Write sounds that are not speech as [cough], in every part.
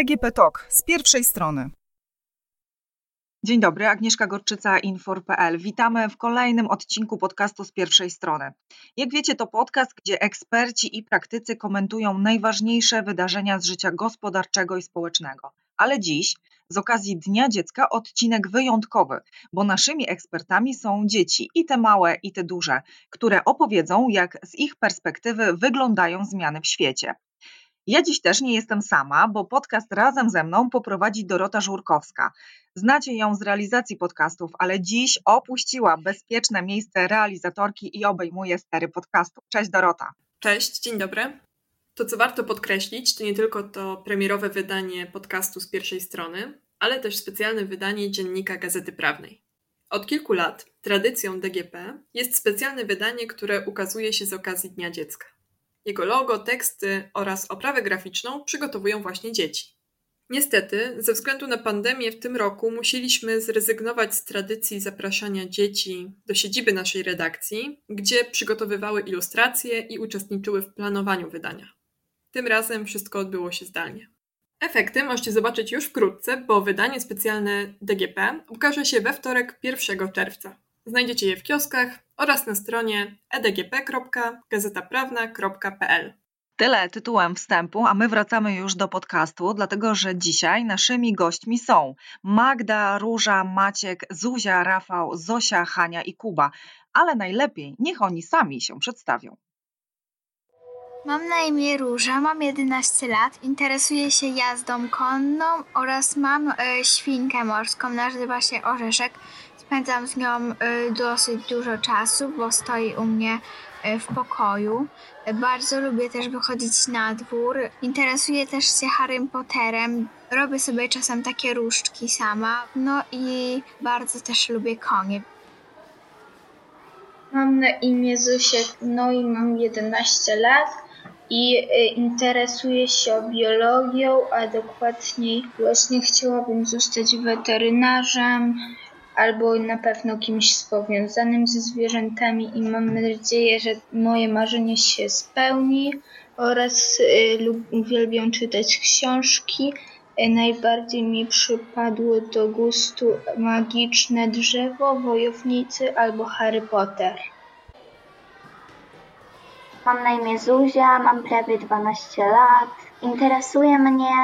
DGP Talk z pierwszej strony. Dzień dobry, Agnieszka Gorczyca, Infor.pl. Witamy w kolejnym odcinku podcastu z pierwszej strony. Jak wiecie, to podcast, gdzie eksperci i praktycy komentują najważniejsze wydarzenia z życia gospodarczego i społecznego. Ale dziś, z okazji Dnia Dziecka, odcinek wyjątkowy, bo naszymi ekspertami są dzieci, i te małe, i te duże, które opowiedzą, jak z ich perspektywy wyglądają zmiany w świecie. Ja dziś też nie jestem sama, bo podcast razem ze mną poprowadzi Dorota Żurkowska. Znacie ją z realizacji podcastów, ale dziś opuściła bezpieczne miejsce realizatorki i obejmuje stery podcastu. Cześć Dorota. Cześć, dzień dobry. To, co warto podkreślić, to nie tylko to premierowe wydanie podcastu z pierwszej strony, ale też specjalne wydanie dziennika Gazety Prawnej. Od kilku lat tradycją DGP jest specjalne wydanie, które ukazuje się z okazji Dnia Dziecka. Jego logo, teksty oraz oprawę graficzną przygotowują właśnie dzieci. Niestety, ze względu na pandemię w tym roku musieliśmy zrezygnować z tradycji zapraszania dzieci do siedziby naszej redakcji, gdzie przygotowywały ilustracje i uczestniczyły w planowaniu wydania. Tym razem wszystko odbyło się zdalnie. Efekty możecie zobaczyć już wkrótce, bo wydanie specjalne DGP ukaże się we wtorek 1 czerwca. Znajdziecie je w kioskach oraz na stronie edgp.gazetaprawna.pl. Tyle tytułem wstępu, a my wracamy już do podcastu, dlatego że dzisiaj naszymi gośćmi są Magda, Róża, Maciek, Zuzia, Rafał, Zosia, Hania i Kuba. Ale najlepiej niech oni sami się przedstawią. Mam na imię Róża, mam 11 lat, interesuję się jazdą konną oraz mam y, świnkę morską, nazywa się Orzeszek. Spędzam z nią y, dosyć dużo czasu, bo stoi u mnie y, w pokoju. Bardzo lubię też wychodzić na dwór. Interesuję też się Harrym Potterem. Robię sobie czasem takie różdżki sama. No i bardzo też lubię konie. Mam na imię Zusiek, no i mam 11 lat i y, interesuję się biologią, a dokładniej właśnie chciałabym zostać weterynarzem albo na pewno kimś powiązanym ze zwierzętami i mam nadzieję, że moje marzenie się spełni oraz y, uwielbiam czytać książki. Y, najbardziej mi przypadło do gustu Magiczne Drzewo, Wojownicy albo Harry Potter. Mam na imię Zuzia, mam prawie 12 lat. Interesuje mnie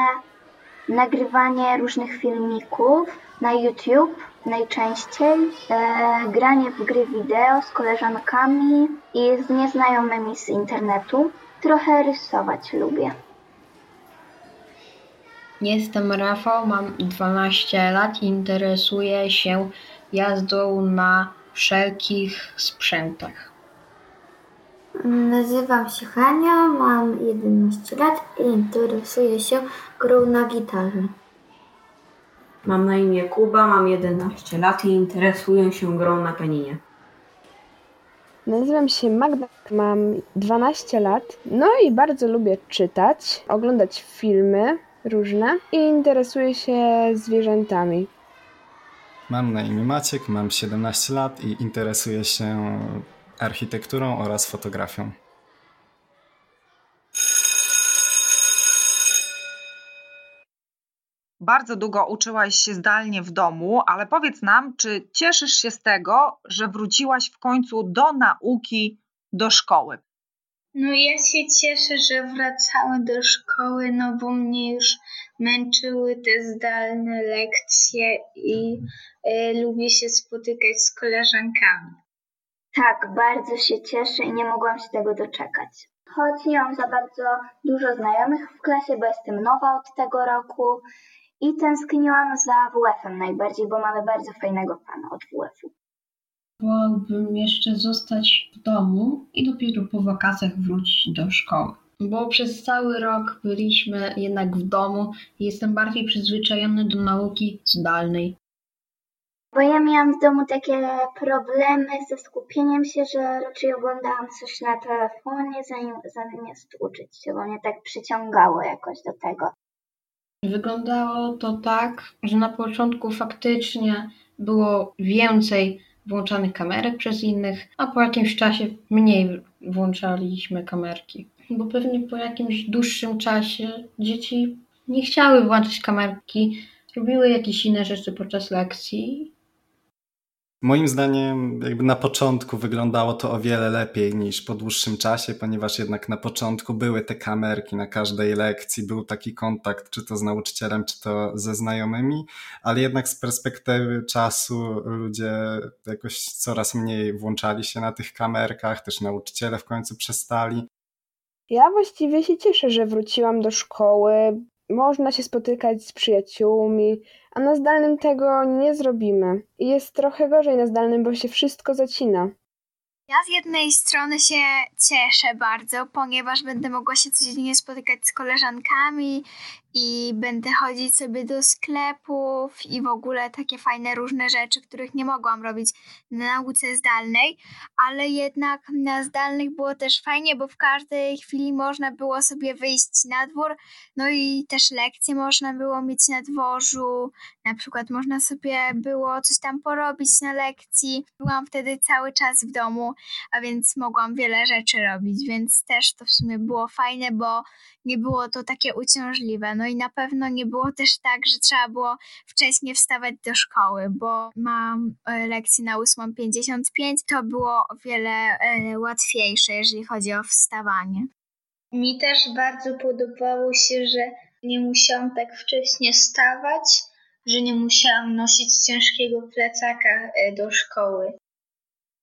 nagrywanie różnych filmików na YouTube najczęściej, e, granie w gry wideo z koleżankami i z nieznajomymi z internetu. Trochę rysować lubię. Jestem Rafał, mam 12 lat i interesuję się jazdą na wszelkich sprzętach. Nazywam się Hania, mam 11 lat i interesuję się grą na gitarze. Mam na imię Kuba, mam 11 lat i interesuję się grą na pianinie. Nazywam się Magda, mam 12 lat, no i bardzo lubię czytać, oglądać filmy różne i interesuję się zwierzętami. Mam na imię Maciek, mam 17 lat i interesuję się architekturą oraz fotografią. Bardzo długo uczyłaś się zdalnie w domu, ale powiedz nam, czy cieszysz się z tego, że wróciłaś w końcu do nauki, do szkoły? No ja się cieszę, że wracałem do szkoły, no bo mnie już męczyły te zdalne lekcje i y, lubię się spotykać z koleżankami. Tak, bardzo się cieszę i nie mogłam się tego doczekać. Choć nie mam za bardzo dużo znajomych w klasie, bo jestem nowa od tego roku i tęskniłam za WF-em najbardziej, bo mamy bardzo fajnego pana od WF-u. Wolałbym jeszcze zostać w domu i dopiero po wakacjach wrócić do szkoły. Bo przez cały rok byliśmy jednak w domu i jestem bardziej przyzwyczajony do nauki zdalnej. Bo ja miałam w domu takie problemy ze skupieniem się, że raczej oglądałam coś na telefonie zamiast uczyć się, bo mnie tak przyciągało jakoś do tego. Wyglądało to tak, że na początku faktycznie było więcej włączanych kamerek przez innych, a po jakimś czasie mniej włączaliśmy kamerki. Bo pewnie po jakimś dłuższym czasie dzieci nie chciały włączyć kamerki, robiły jakieś inne rzeczy podczas lekcji. Moim zdaniem, jakby na początku wyglądało to o wiele lepiej niż po dłuższym czasie, ponieważ jednak na początku były te kamerki na każdej lekcji, był taki kontakt, czy to z nauczycielem, czy to ze znajomymi, ale jednak z perspektywy czasu ludzie jakoś coraz mniej włączali się na tych kamerkach, też nauczyciele w końcu przestali. Ja właściwie się cieszę, że wróciłam do szkoły. Można się spotykać z przyjaciółmi, a na zdalnym tego nie zrobimy. I jest trochę gorzej na zdalnym, bo się wszystko zacina. Ja z jednej strony się cieszę bardzo, ponieważ będę mogła się codziennie spotykać z koleżankami i będę chodzić sobie do sklepów i w ogóle takie fajne różne rzeczy, których nie mogłam robić na nauce zdalnej, ale jednak na zdalnych było też fajnie, bo w każdej chwili można było sobie wyjść na dwór, no i też lekcje można było mieć na dworzu, na przykład można sobie było coś tam porobić na lekcji. Byłam wtedy cały czas w domu, a więc mogłam wiele rzeczy robić, więc też to w sumie było fajne, bo nie było to takie uciążliwe. No i na pewno nie było też tak, że trzeba było wcześniej wstawać do szkoły, bo mam e, lekcję na 8.55, to było o wiele e, łatwiejsze, jeżeli chodzi o wstawanie. Mi też bardzo podobało się, że nie musiałam tak wcześnie wstawać, że nie musiałam nosić ciężkiego plecaka e, do szkoły.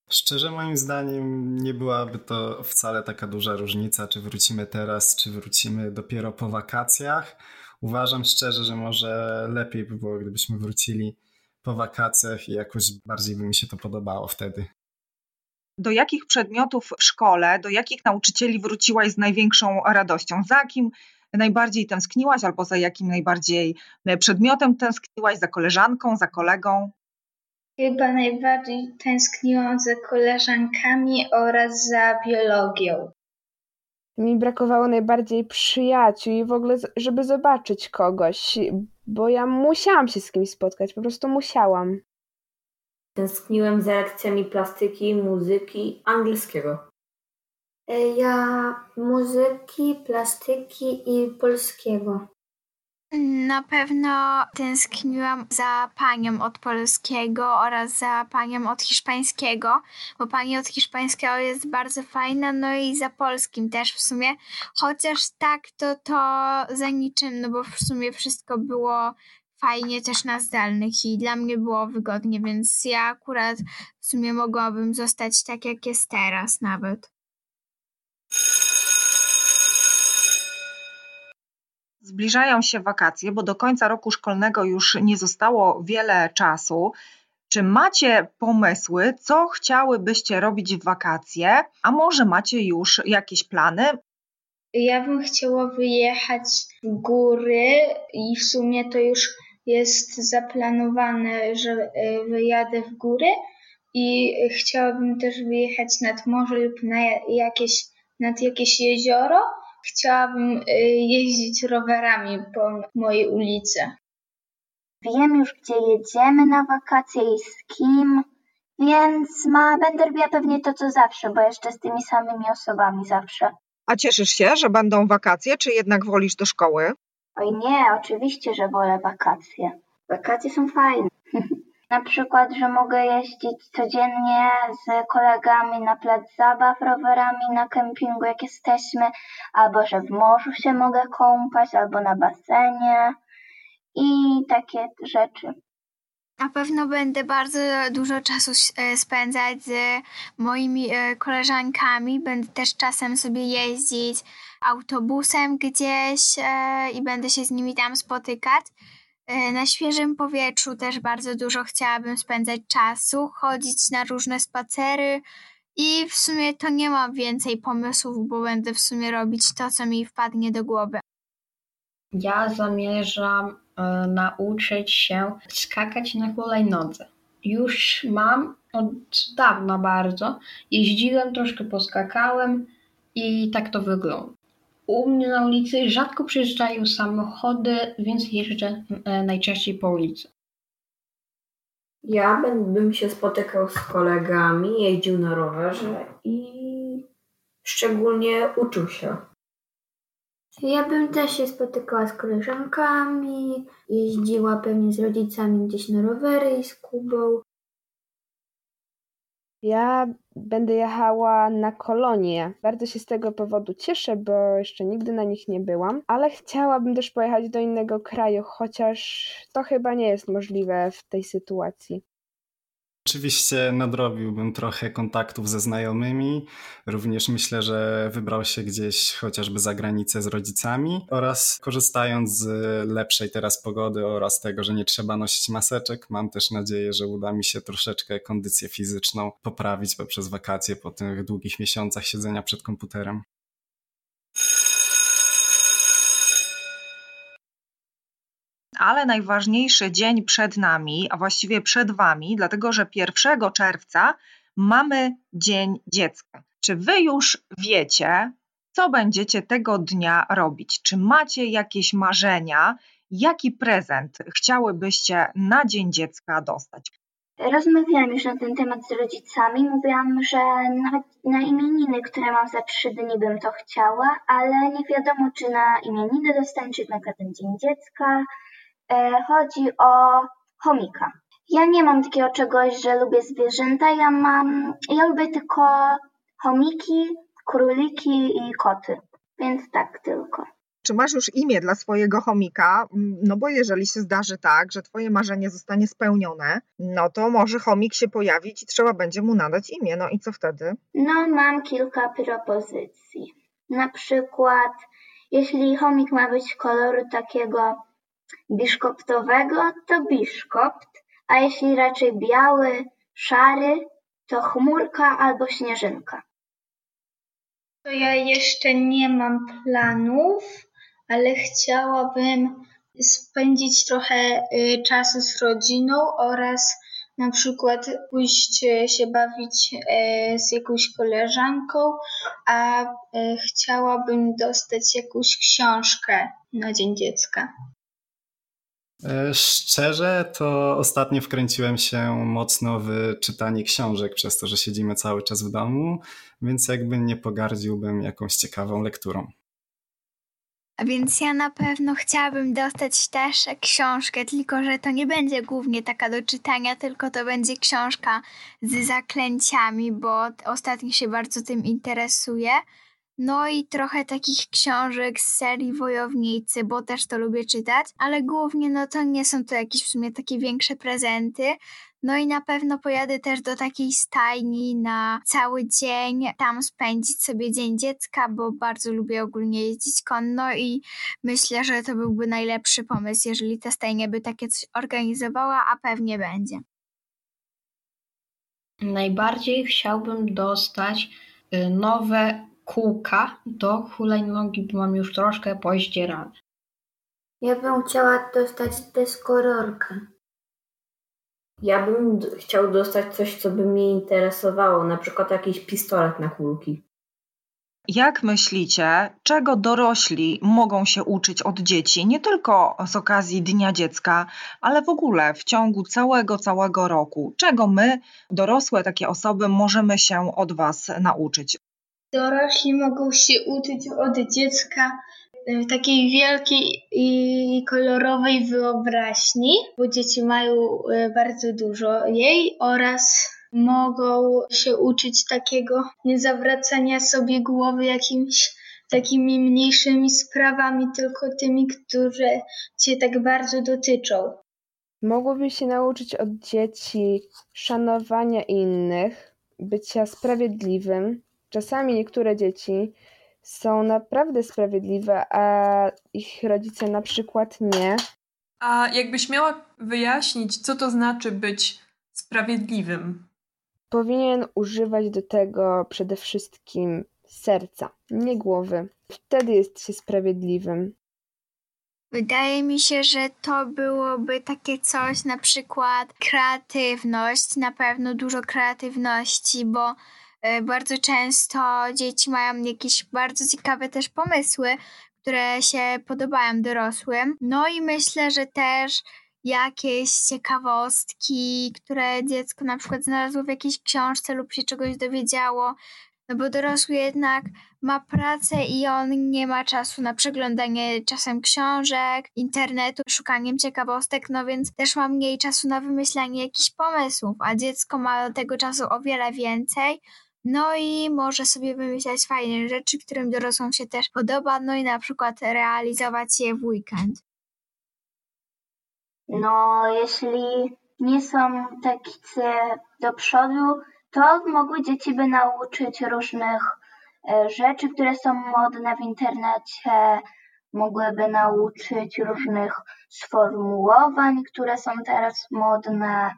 Szczerze moim zdaniem nie byłaby to wcale taka duża różnica, czy wrócimy teraz, czy wrócimy dopiero po wakacjach. Uważam szczerze, że może lepiej by było, gdybyśmy wrócili po wakacjach i jakoś bardziej by mi się to podobało wtedy. Do jakich przedmiotów w szkole, do jakich nauczycieli wróciłaś z największą radością? Za kim najbardziej tęskniłaś, albo za jakim najbardziej przedmiotem tęskniłaś? Za koleżanką, za kolegą? Chyba najbardziej tęskniłam za koleżankami oraz za biologią. Mi brakowało najbardziej przyjaciół i w ogóle, żeby zobaczyć kogoś, bo ja musiałam się z kimś spotkać, po prostu musiałam. Tęskniłem za lekcjami plastyki, muzyki, angielskiego. Ja muzyki, plastyki i polskiego. Na pewno tęskniłam za panią od polskiego oraz za panią od hiszpańskiego, bo pani od hiszpańskiego jest bardzo fajna, no i za polskim też w sumie. Chociaż tak to to za niczym, no bo w sumie wszystko było fajnie też na zdalnych i dla mnie było wygodnie, więc ja akurat w sumie mogłabym zostać tak jak jest teraz nawet. Zbliżają się wakacje, bo do końca roku szkolnego już nie zostało wiele czasu. Czy macie pomysły, co chciałybyście robić w wakacje, a może macie już jakieś plany? Ja bym chciała wyjechać w góry i w sumie to już jest zaplanowane, że e, wyjadę w góry i chciałabym też wyjechać nad morze lub na jakieś, nad jakieś jezioro chciałabym y, jeździć rowerami po mojej ulicy. Wiem już, gdzie jedziemy na wakacje i z kim, więc ma, będę robiła pewnie to, co zawsze, bo jeszcze z tymi samymi osobami zawsze. A cieszysz się, że będą wakacje, czy jednak wolisz do szkoły? Oj nie, oczywiście, że wolę wakacje. Wakacje są fajne. Na przykład, że mogę jeździć codziennie z kolegami na plac zabaw rowerami na kempingu, jak jesteśmy, albo że w morzu się mogę kąpać, albo na basenie i takie rzeczy. Na pewno będę bardzo dużo czasu e, spędzać z moimi e, koleżankami. Będę też czasem sobie jeździć autobusem gdzieś e, i będę się z nimi tam spotykać. E, na świeżym powietrzu też bardzo dużo chciałabym spędzać czasu, chodzić na różne spacery i w sumie to nie mam więcej pomysłów, bo będę w sumie robić to, co mi wpadnie do głowy. Ja zamierzam e, nauczyć się skakać na hulajnodze. Już mam od dawna bardzo. Jeździłem, troszkę poskakałem i tak to wygląda. U mnie na ulicy rzadko przyjeżdżają samochody, więc jeżdżę e, najczęściej po ulicy. Ja bym się spotykał z kolegami, jeździł na rowerze i szczególnie uczył się. Ja bym też się spotykała z koleżankami, jeździła pewnie z rodzicami gdzieś na rowery i z Kubą. Ja będę jechała na kolonie. Bardzo się z tego powodu cieszę, bo jeszcze nigdy na nich nie byłam, ale chciałabym też pojechać do innego kraju, chociaż to chyba nie jest możliwe w tej sytuacji. Oczywiście nadrobiłbym trochę kontaktów ze znajomymi. Również myślę, że wybrał się gdzieś chociażby za granicę z rodzicami oraz korzystając z lepszej teraz pogody oraz tego, że nie trzeba nosić maseczek, mam też nadzieję, że uda mi się troszeczkę kondycję fizyczną poprawić poprzez wakacje po tych długich miesiącach siedzenia przed komputerem. Ale najważniejszy dzień przed nami, a właściwie przed Wami, dlatego że 1 czerwca mamy Dzień Dziecka. Czy Wy już wiecie, co będziecie tego dnia robić? Czy macie jakieś marzenia? Jaki prezent chciałybyście na Dzień Dziecka dostać? Rozmawiałam już na ten temat z rodzicami. Mówiłam, że na, na imieniny, które mam za trzy dni, bym to chciała, ale nie wiadomo, czy na imieniny dostanę, czy na ten Dzień Dziecka. E, chodzi o chomika. Ja nie mam takiego czegoś, że lubię zwierzęta. Ja mam, ja lubię tylko chomiki, króliki i koty. Więc tak tylko. Czy masz już imię dla swojego chomika? No bo jeżeli się zdarzy tak, że twoje marzenie zostanie spełnione, no to może chomik się pojawić i trzeba będzie mu nadać imię. No i co wtedy? No mam kilka propozycji. Na przykład, jeśli chomik ma być koloru takiego biszkoptowego to biszkopt, a jeśli raczej biały, szary, to chmurka albo śnieżynka. To ja jeszcze nie mam planów, ale chciałabym spędzić trochę y, czasu z rodziną oraz na przykład pójść y, się bawić y, z jakąś koleżanką, a chciałabym dostać jakąś książkę na Dzień Dziecka. E, szczerze, to ostatnio wkręciłem się mocno w czytanie książek, przez to, że siedzimy cały czas w domu, więc jakby nie pogardziłbym jakąś ciekawą lekturą. A więc ja na pewno chciałabym dostać też książkę, tylko że to nie będzie głównie taka do czytania, tylko to będzie książka z zaklęciami, bo ostatnio się bardzo tym interesuję. No i trochę takich książek z serii Wojownicy, bo też to lubię czytać, ale głównie no to nie są to jakieś w sumie takie większe prezenty. No i na pewno pojadę też do takiej stajni na cały dzień, tam spędzić sobie Dzień Dziecka, bo bardzo lubię ogólnie jeździć konno i myślę, że to byłby najlepszy pomysł, jeżeli ta stajnia by takie coś organizowała, a pewnie będzie. Najbardziej chciałbym dostać y, nowe kółka do hulajnogi, bo mam już troszkę poździerane. Ja bym chciała dostać deskorolkę. Ja bym chciał dostać coś, co by mnie interesowało, na przykład jakiś pistolet na kulki. Jak myślicie, czego dorośli mogą się uczyć od dzieci, nie tylko z okazji Dnia Dziecka, ale w ogóle w ciągu całego, całego roku? Czego my, dorosłe takie osoby, możemy się od Was nauczyć? Dorośli mogą się uczyć od dziecka e, takiej wielkiej i kolorowej wyobraźni, bo dzieci mają e, bardzo dużo jej oraz mogą się uczyć takiego niezawracania sobie głowy jakimiś takimi mniejszymi sprawami, tylko tymi, które cię tak bardzo dotyczą. Mogłyby się nauczyć od dzieci szanowania innych, bycia sprawiedliwym, Czasami niektóre dzieci są naprawdę sprawiedliwe, a ich rodzice na przykład nie. A jakbyś miała wyjaśnić, co to znaczy być sprawiedliwym? Powinien używać do tego przede wszystkim serca, nie głowy. Wtedy jest się sprawiedliwym. Wydaje mi się, że to byłoby takie coś, na przykład kreatywność, na pewno dużo kreatywności, bo bardzo często dzieci mają jakieś bardzo ciekawe też pomysły, które się podobają dorosłym. No i myślę, że też jakieś ciekawostki, które dziecko na przykład znalazło w jakiejś książce lub się czegoś dowiedziało, no bo dorosły jednak ma pracę i on nie ma czasu na przeglądanie czasem książek, internetu, szukaniem ciekawostek, no więc też ma mniej czasu na wymyślanie jakichś pomysłów, a dziecko ma tego czasu o wiele więcej. No i może sobie wymyślać fajne rzeczy, którym dorosłym się też podoba, no i na przykład realizować je w weekend. No, jeśli nie są tacy do przodu, to mogły dzieci by nauczyć różnych e, rzeczy, które są modne w internecie, mogłyby nauczyć różnych sformułowań, które są teraz modne,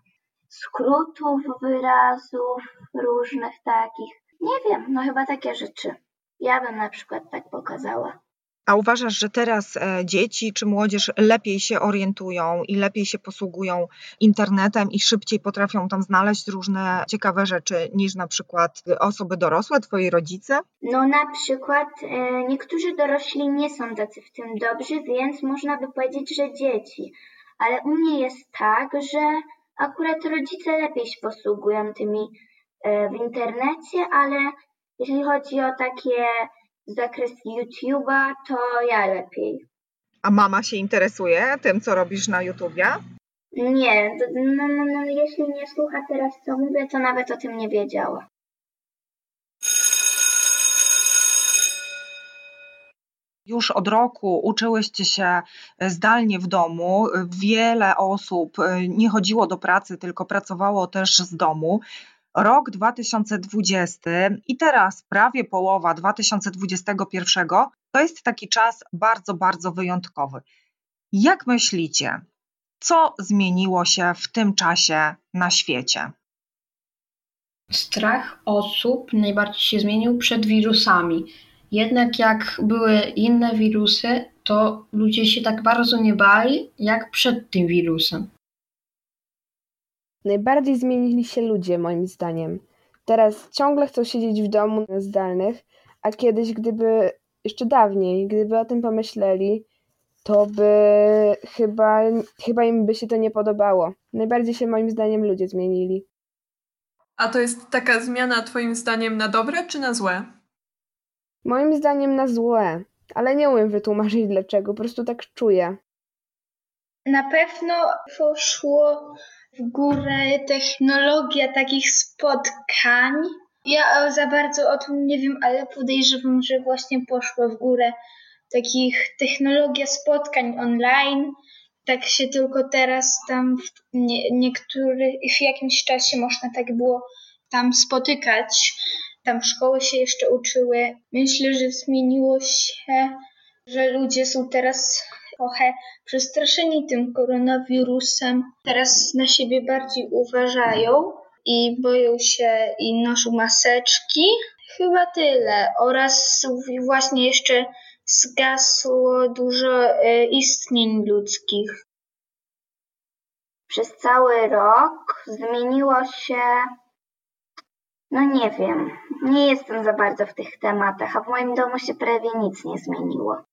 skrótów wyrazów różnych takich. Nie wiem, no chyba takie rzeczy. Ja bym na przykład tak pokazała. A uważasz, że teraz e, dzieci czy młodzież lepiej się orientują i lepiej się posługują internetem i szybciej potrafią tam znaleźć różne ciekawe rzeczy niż na przykład osoby dorosłe, twoi rodzice? No na przykład e, niektórzy dorośli nie są tacy w tym dobrzy, więc można by powiedzieć, że dzieci. Ale u mnie jest tak, że akurat rodzice lepiej się posługują tymi e, w internecie, ale jeśli chodzi o takie zakres YouTube'a, to ja lepiej. A mama się interesuje tym, co robisz na YouTubie? Nie, no, no, no, jeśli nie słucha teraz, co mówię, to nawet o tym nie wiedziała. Już od roku uczyłyście się zdalnie w domu. Wiele osób nie chodziło do pracy, tylko pracowało też z domu rok 2020 i teraz prawie połowa 2021 to jest taki czas bardzo, bardzo wyjątkowy. Jak myślicie, co zmieniło się w tym czasie na świecie? Strach osób najbardziej się zmienił przed wirusami. Jednak jak były inne wirusy, to ludzie się tak bardzo nie bali jak przed tym wirusem. Najbardziej zmienili się ludzie, moim zdaniem. Teraz ciągle chcą siedzieć w domu na zdalnych, a kiedyś, gdyby jeszcze dawniej, gdyby o tym pomyśleli, to by chyba, chyba im by się to nie podobało. Najbardziej się moim zdaniem ludzie zmienili. A to jest taka zmiana Twoim zdaniem na dobre czy na złe? Moim zdaniem na złe, ale nie umiem wytłumaczyć dlaczego, po prostu tak czuję. Na pewno poszło w górę technologia takich spotkań. Ja za bardzo o tym nie wiem, ale podejrzewam, że właśnie poszła w górę takich technologia spotkań online. Tak się tylko teraz tam w nie, niektórych, w jakimś czasie można tak było tam spotykać. Tam szkoły się jeszcze uczyły. Myślę, że zmieniło się, że ludzie są teraz trochę przestraszeni tym koronawirusem. Teraz na siebie bardziej uważają i boją się i noszą maseczki. Chyba tyle. Oraz właśnie jeszcze zgasło dużo e, istnień ludzkich. Przez cały rok zmieniło się. No nie wiem, nie jestem za bardzo w tych tematach, a w moim domu się prawie nic nie zmieniło.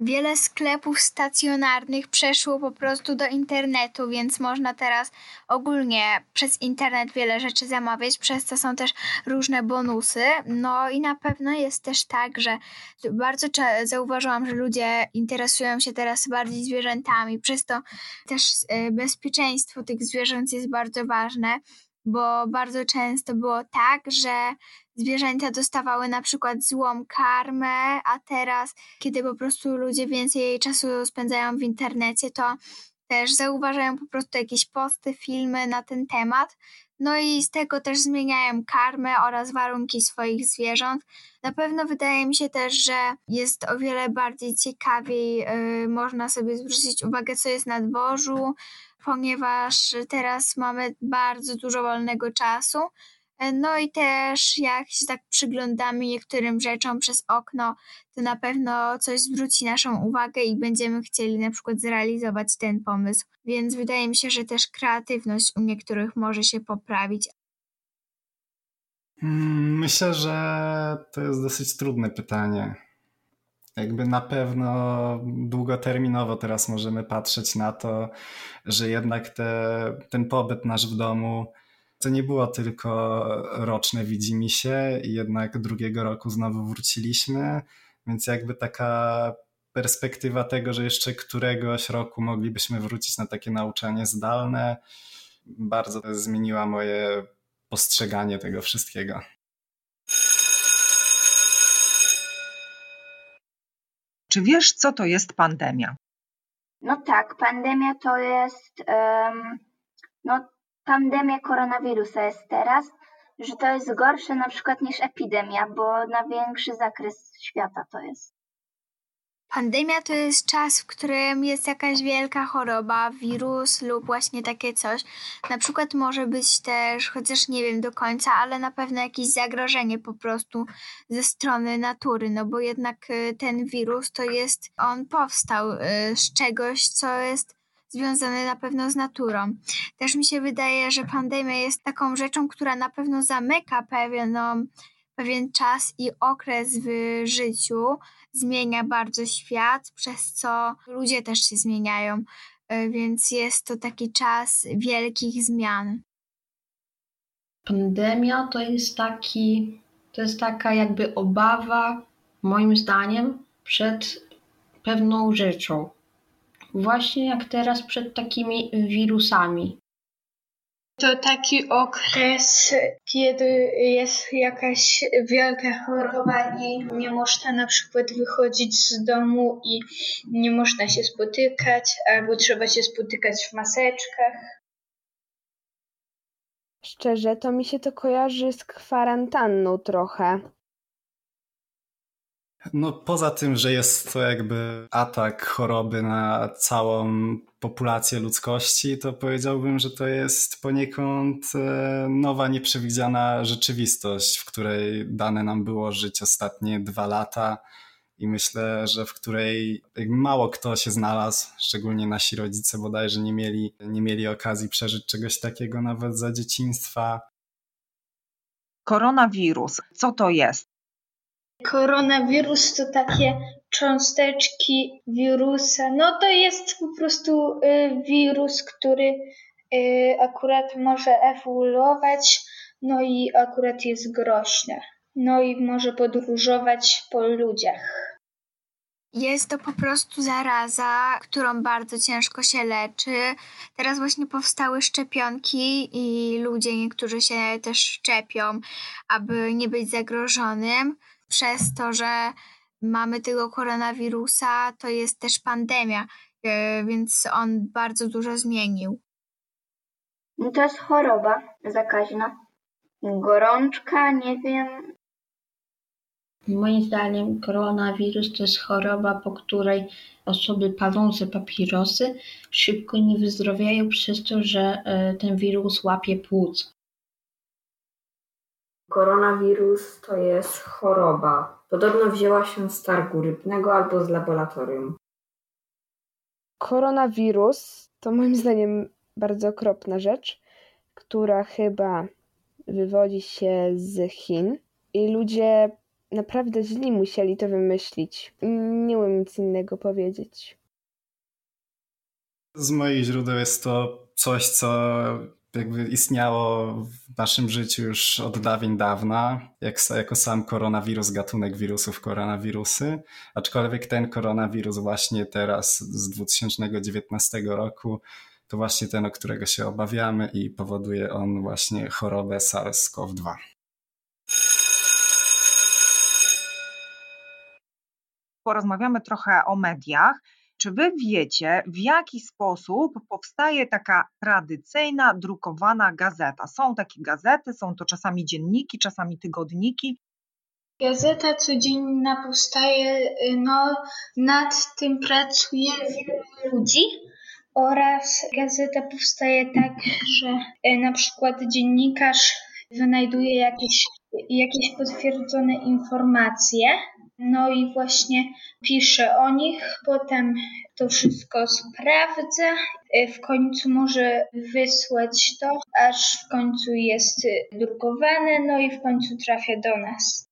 Wiele sklepów stacjonarnych przeszło po prostu do internetu, więc można teraz ogólnie przez internet wiele rzeczy zamawiać, przez co są też różne bonusy. No i na pewno jest też tak, że bardzo zauważyłam, że ludzie interesują się teraz bardziej zwierzętami, przez to też e, bezpieczeństwo tych zwierząt jest bardzo ważne bo bardzo często było tak, że zwierzęta dostawały na przykład złą karmę, a teraz, kiedy po prostu ludzie więcej czasu spędzają w internecie, to też zauważają po prostu jakieś posty, filmy na ten temat. No i z tego też zmieniają karmę oraz warunki swoich zwierząt. Na pewno wydaje mi się też, że jest o wiele bardziej ciekawiej, yy, można sobie zwrócić uwagę, co jest na dworzu, ponieważ teraz mamy bardzo dużo wolnego czasu. No i też jak się tak przyglądamy niektórym rzeczom przez okno, to na pewno coś zwróci naszą uwagę i będziemy chcieli na przykład zrealizować ten pomysł. Więc wydaje mi się, że też kreatywność u niektórych może się poprawić. Hmm, myślę, że to jest dosyć trudne pytanie. Jakby na pewno długoterminowo teraz możemy patrzeć na to, że jednak te, ten pobyt nasz w domu To nie było tylko roczne widzimy się i jednak drugiego roku znowu wróciliśmy, więc jakby taka perspektywa tego, że jeszcze któregoś roku moglibyśmy wrócić na takie nauczanie zdalne, bardzo zmieniła moje postrzeganie tego wszystkiego. Czy wiesz, co to jest pandemia? No tak, pandemia to jest. Um, no, pandemia koronawirusa jest teraz, że to jest gorsze na przykład niż epidemia, bo na większy zakres świata to jest. Pandemia to jest czas, w którym jest jakaś wielka choroba, wirus lub właśnie takie coś. Na przykład może być też, chociaż nie wiem do końca, ale na pewno jakieś zagrożenie po prostu ze strony natury, no bo jednak y, ten wirus to jest, on powstał y, z czegoś, co jest związane na pewno z naturą. Też mi się wydaje, że pandemia jest taką rzeczą, która na pewno zamyka pewną, pewien czas i okres w życiu, zmienia bardzo świat, przez co ludzie też się zmieniają, e, więc jest to taki czas wielkich zmian. Pandemia to jest taki, to jest taka jakby obawa, moim zdaniem, przed pewną rzeczą. Właśnie jak teraz przed takimi wirusami. To taki okres, kiedy jest jakaś wielka choroba i nie można na przykład wychodzić z domu i nie można się spotykać, albo trzeba się spotykać w maseczkach. Szczerze, to mi się to kojarzy z kwarantanną trochę. No poza tym, że jest to jakby atak choroby na całą populację ludzkości, to powiedziałbym, że to jest poniekąd e, nowa, nieprzewidziana rzeczywistość, w której dane nam było żyć ostatnie dwa lata i myślę, że w której mało kto się znalazł, szczególnie nasi rodzice bodajże nie mieli, nie mieli okazji przeżyć czegoś takiego nawet za dzieciństwa. Koronawirus, co to jest? Koronawirus to takie cząsteczki wirusa. No to jest po prostu y, wirus, który y, akurat może ewoluować, no i akurat jest groźny. No i może podróżować po ludziach. Jest to po prostu zaraza, którą bardzo ciężko się leczy. Teraz właśnie powstały szczepionki i ludzie niektórzy się też szczepią, aby nie być zagrożonym przez to, że mamy tego koronawirusa, to jest też pandemia, e, więc on bardzo dużo zmienił. No to jest choroba zakaźna. Gorączka, nie wiem. Moim zdaniem koronawirus to jest choroba, po której osoby palące papierosy szybko nie wyzdrowiają przez to, że e, ten wirus łapie płuc. Koronawirus to jest choroba. Podobno wzięła się z targu rybnego albo z laboratorium. Koronawirus to moim zdaniem bardzo okropna rzecz, która chyba wywodzi się z Chin i ludzie naprawdę źli musieli to wymyślić. Nie umiem nic innego powiedzieć. Z moich źródeł jest to coś, co jakby istniało w naszym życiu już od dawien dawna, jak, jako sam koronawirus, gatunek wirusów koronawirusy, aczkolwiek ten koronawirus właśnie teraz z 2019 roku to właśnie ten, o którego się obawiamy i powoduje on właśnie chorobę SARS-CoV-2. Porozmawiamy trochę o mediach. Czy wy wiecie, w jaki sposób powstaje taka tradycyjna drukowana gazeta? Są takie gazety, są to czasami dzienniki, czasami tygodniki. Gazeta codzienna powstaje, no nad tym pracuje wielu ludzi oraz gazeta powstaje tak, że e, na przykład dziennikarz wynajduje jakieś, jakieś potwierdzone informacje no i właśnie piszę o nich, potem to wszystko sprawdzę, y, w końcu może wysłać to, aż w końcu jest drukowane, no i w końcu trafia do nas.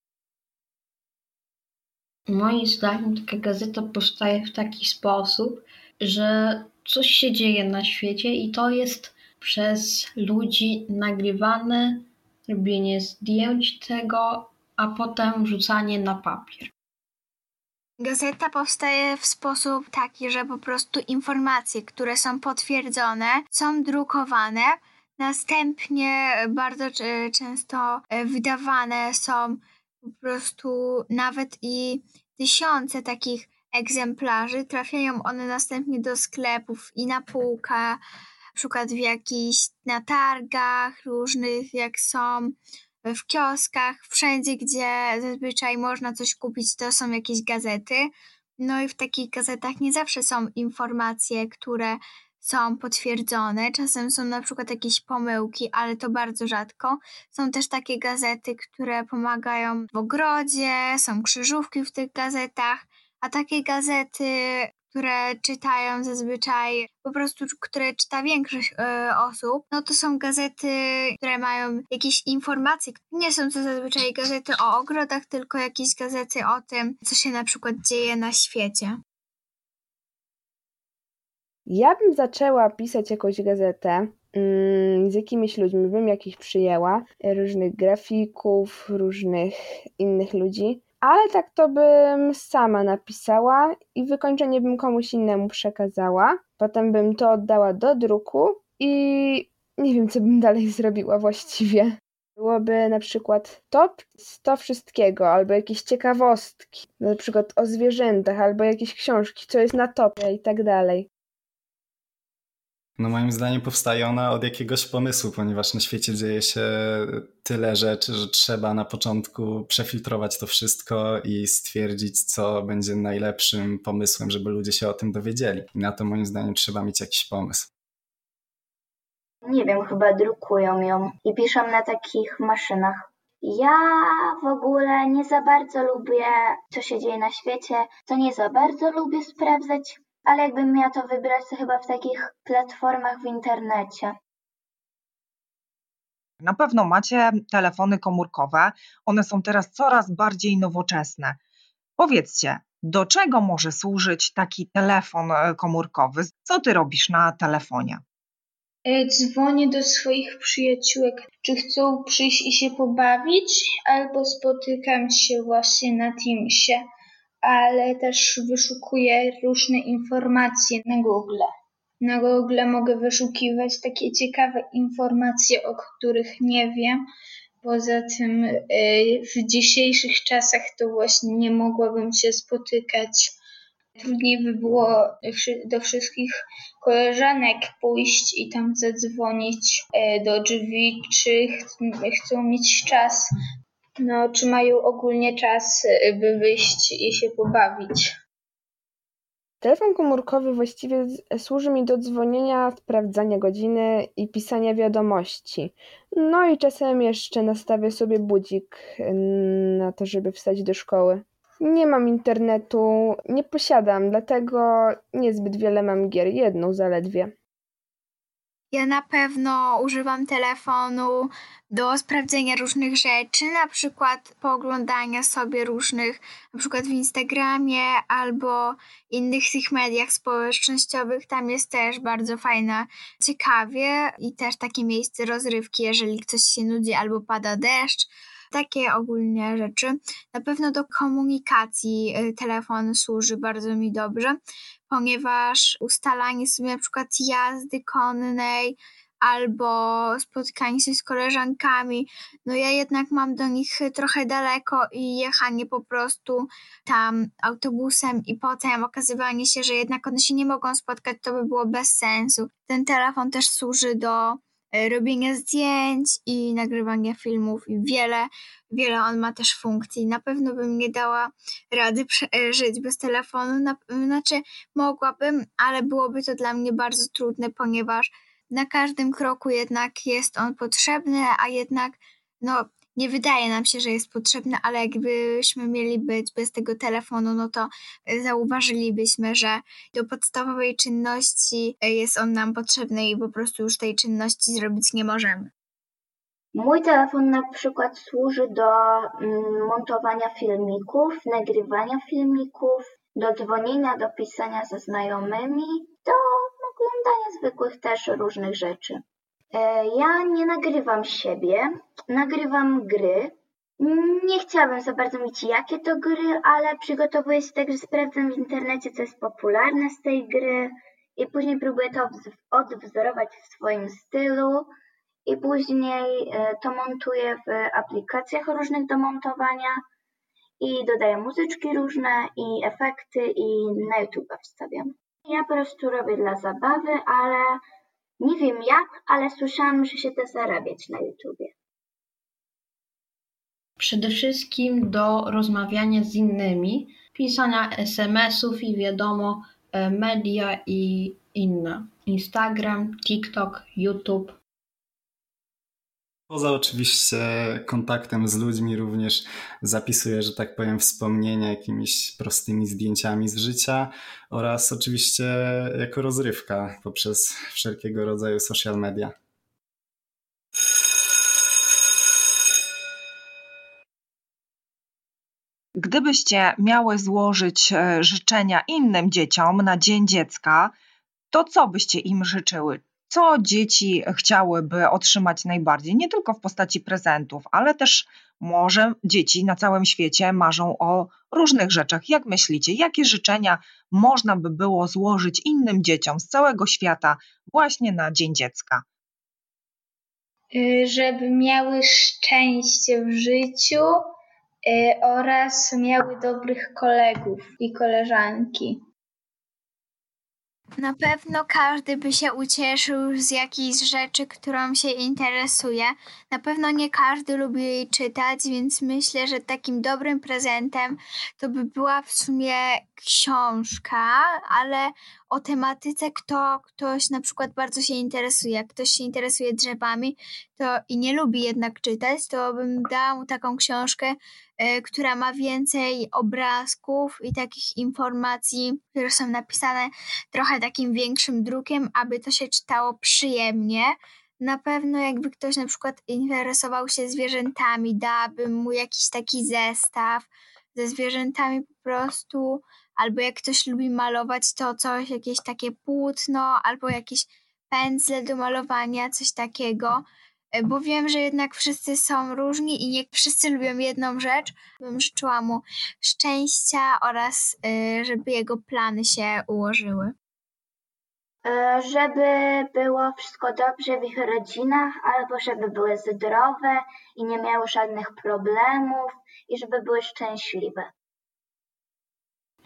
Moim zdaniem taka gazeta powstaje w taki sposób, że coś się dzieje na świecie i to jest przez ludzi nagrywane, robienie zdjęć tego, a potem wrzucanie na papier. Gazeta powstaje w sposób taki, że po prostu informacje, które są potwierdzone, są drukowane. Następnie bardzo często e, wydawane są po prostu nawet i tysiące takich egzemplarzy. Trafiają one następnie do sklepów i na półkę, na przykład w jakichś na targach różnych, jak są w kioskach, wszędzie, gdzie zazwyczaj można coś kupić, to są jakieś gazety. No i w takich gazetach nie zawsze są informacje, które są potwierdzone. Czasem są na przykład jakieś pomyłki, ale to bardzo rzadko. Są też takie gazety, które pomagają w ogrodzie, są krzyżówki w tych gazetach, a takie gazety które czytają zazwyczaj, po prostu które czyta większość y, osób, no to są gazety, które mają jakieś informacje. Nie są to zazwyczaj gazety o ogrodach, tylko jakieś gazety o tym, co się na przykład dzieje na świecie. Ja bym zaczęła pisać jakąś gazetę, mm, z jakimiś ludźmi bym jakiś przyjęła, różnych grafików, różnych innych ludzi ale tak to bym sama napisała i wykończenie bym komuś innemu przekazała. Potem bym to oddała do druku i nie wiem, co bym dalej zrobiła właściwie. Byłoby na przykład top 100 wszystkiego, albo jakieś ciekawostki, na przykład o zwierzętach, albo jakieś książki, co jest na topie i tak dalej. No moim zdaniem powstaje ona od jakiegoś pomysłu, ponieważ na świecie dzieje się tyle rzeczy, że trzeba na początku przefiltrować to wszystko i stwierdzić, co będzie najlepszym pomysłem, żeby ludzie się o tym dowiedzieli. I na to moim zdaniem trzeba mieć jakiś pomysł. Nie wiem, chyba drukują ją i piszą na takich maszynach. Ja w ogóle nie za bardzo lubię, co się dzieje na świecie, to nie za bardzo lubię sprawdzać ale jakbym miała to wybrać, to chyba w takich platformach w internecie. Na pewno macie telefony komórkowe. One są teraz coraz bardziej nowoczesne. Powiedzcie, do czego może służyć taki telefon e, komórkowy? Co ty robisz na telefonie? E, dzwonię do swoich przyjaciółek, czy chcą przyjść i się pobawić, albo spotykam się właśnie na Teamsie ale też wyszukuję różne informacje na Google. Na Google mogę wyszukiwać takie ciekawe informacje, o których nie wiem. Poza tym y, w dzisiejszych czasach to właśnie nie mogłabym się spotykać. Trudniej by było do wszystkich koleżanek pójść i tam zadzwonić y, do drzwi, czy chcą mieć czas no, czy mają ogólnie czas, y, by wyjść i się pobawić? Telefon komórkowy właściwie służy mi do dzwonienia, sprawdzania godziny i pisania wiadomości. No i czasem jeszcze nastawię sobie budzik na to, żeby wstać do szkoły. Nie mam internetu, nie posiadam, dlatego niezbyt wiele mam gier, jedną zaledwie. Ja na pewno używam telefonu do sprawdzenia różnych rzeczy, na przykład pooglądania sobie różnych, na przykład w Instagramie albo innych tych mediach społecznościowych. Tam jest też bardzo fajne, ciekawie i też takie miejsce rozrywki, jeżeli ktoś się nudzi albo pada deszcz. Takie ogólnie rzeczy. Na pewno do komunikacji y, telefon służy bardzo mi dobrze ponieważ ustalanie sobie na przykład jazdy konnej albo spotkanie się z koleżankami, no ja jednak mam do nich trochę daleko i jechanie po prostu tam autobusem i potem okazywanie się, że jednak one się nie mogą spotkać, to by było bez sensu. Ten telefon też służy do E, robienia zdjęć i nagrywania filmów i wiele, wiele on ma też funkcji. Na pewno bym nie dała rady żyć bez telefonu, na, znaczy mogłabym, ale byłoby to dla mnie bardzo trudne, ponieważ na każdym kroku jednak jest on potrzebny, a jednak no nie wydaje nam się, że jest potrzebny, ale jakbyśmy mieli być bez tego telefonu, no to zauważylibyśmy, że do podstawowej czynności jest on nam potrzebny i po prostu już tej czynności zrobić nie możemy. Mój telefon na przykład służy do mm, montowania filmików, nagrywania filmików, do dzwonienia, do pisania ze znajomymi, do oglądania zwykłych też różnych rzeczy. E, ja nie nagrywam siebie, nagrywam gry. Nie chciałabym za bardzo mówić, jakie to gry, ale przygotowuję się tak, że sprawdzam w internecie, co jest popularne z tej gry i później próbuję to odwzorować w swoim stylu i później e, to montuję w aplikacjach różnych do montowania i dodaję muzyczki różne i efekty i na YouTube wstawiam. Ja po prostu robię dla zabawy, ale nie wiem jak, ale słyszałam, że się da zarabiać na YouTubie. Przede wszystkim do rozmawiania z innymi, pisania SMS-ów i wiadomo, e, media i inne. Instagram, TikTok, YouTube. Poza oczywiście kontaktem z ludźmi również zapisuję, że tak powiem, wspomnienia jakimiś prostymi zdjęciami z życia oraz oczywiście jako rozrywka poprzez wszelkiego rodzaju social media. Gdybyście miały złożyć e, życzenia innym dzieciom na Dzień Dziecka, to co byście im życzyły? Co dzieci chciałyby otrzymać najbardziej, nie tylko w postaci prezentów, ale też może dzieci na całym świecie marzą o różnych rzeczach. Jak myślicie, jakie życzenia można by było złożyć innym dzieciom z całego świata właśnie na Dzień Dziecka? Y, żeby miały szczęście w życiu y, oraz miały dobrych kolegów i koleżanki. Na pewno każdy by się ucieszył z jakiejś rzeczy, którą się interesuje. Na pewno nie każdy lubi jej czytać, więc myślę, że takim dobrym prezentem to by była w sumie książka, ale o tematyce, kto ktoś na przykład bardzo się interesuje. Jak ktoś się interesuje drzewami to i nie lubi jednak czytać, to bym dał taką książkę, y, która ma więcej obrazków i takich informacji, które są napisane trochę takim większym drukiem, aby to się czytało przyjemnie. Na pewno jakby ktoś na przykład interesował się zwierzętami, dałabym mu jakiś taki zestaw ze zwierzętami po prostu, albo jak ktoś lubi malować, to coś, jakieś takie płótno, albo jakieś pędzle do malowania, coś takiego. E, bo wiem, że jednak wszyscy są różni i nie wszyscy lubią jedną rzecz. Bym życzyła mu szczęścia oraz e, żeby jego plany się ułożyły. E, żeby było wszystko dobrze w ich rodzinach, albo żeby były zdrowe i nie miały żadnych problemów i żeby były szczęśliwe.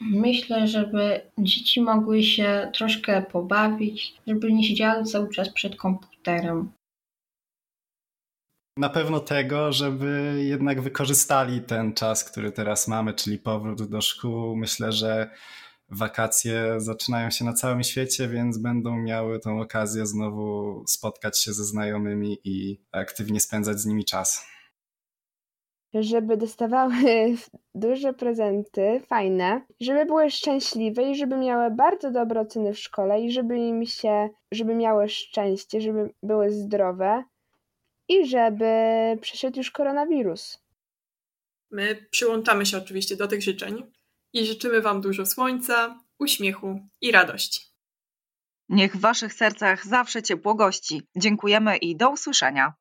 Myślę, żeby dzieci mogły się troszkę pobawić, żeby nie siedziały cały czas przed komputerem. Na pewno tego, żeby jednak wykorzystali ten czas, który teraz mamy, czyli powrót do szkół. Myślę, że wakacje zaczynają się na całym świecie, więc będą miały tą okazję znowu spotkać się ze znajomymi i aktywnie spędzać z nimi czas żeby dostawały [laughs] duże prezenty, fajne, żeby były szczęśliwe i żeby miały bardzo dobre oceny w szkole i żeby im się, żeby miały szczęście, żeby były zdrowe i żeby przeszedł już koronawirus. My przyłączamy się oczywiście do tych życzeń i życzymy Wam dużo słońca, uśmiechu i radości. Niech w Waszych sercach zawsze ciepło gości. Dziękujemy i do usłyszenia.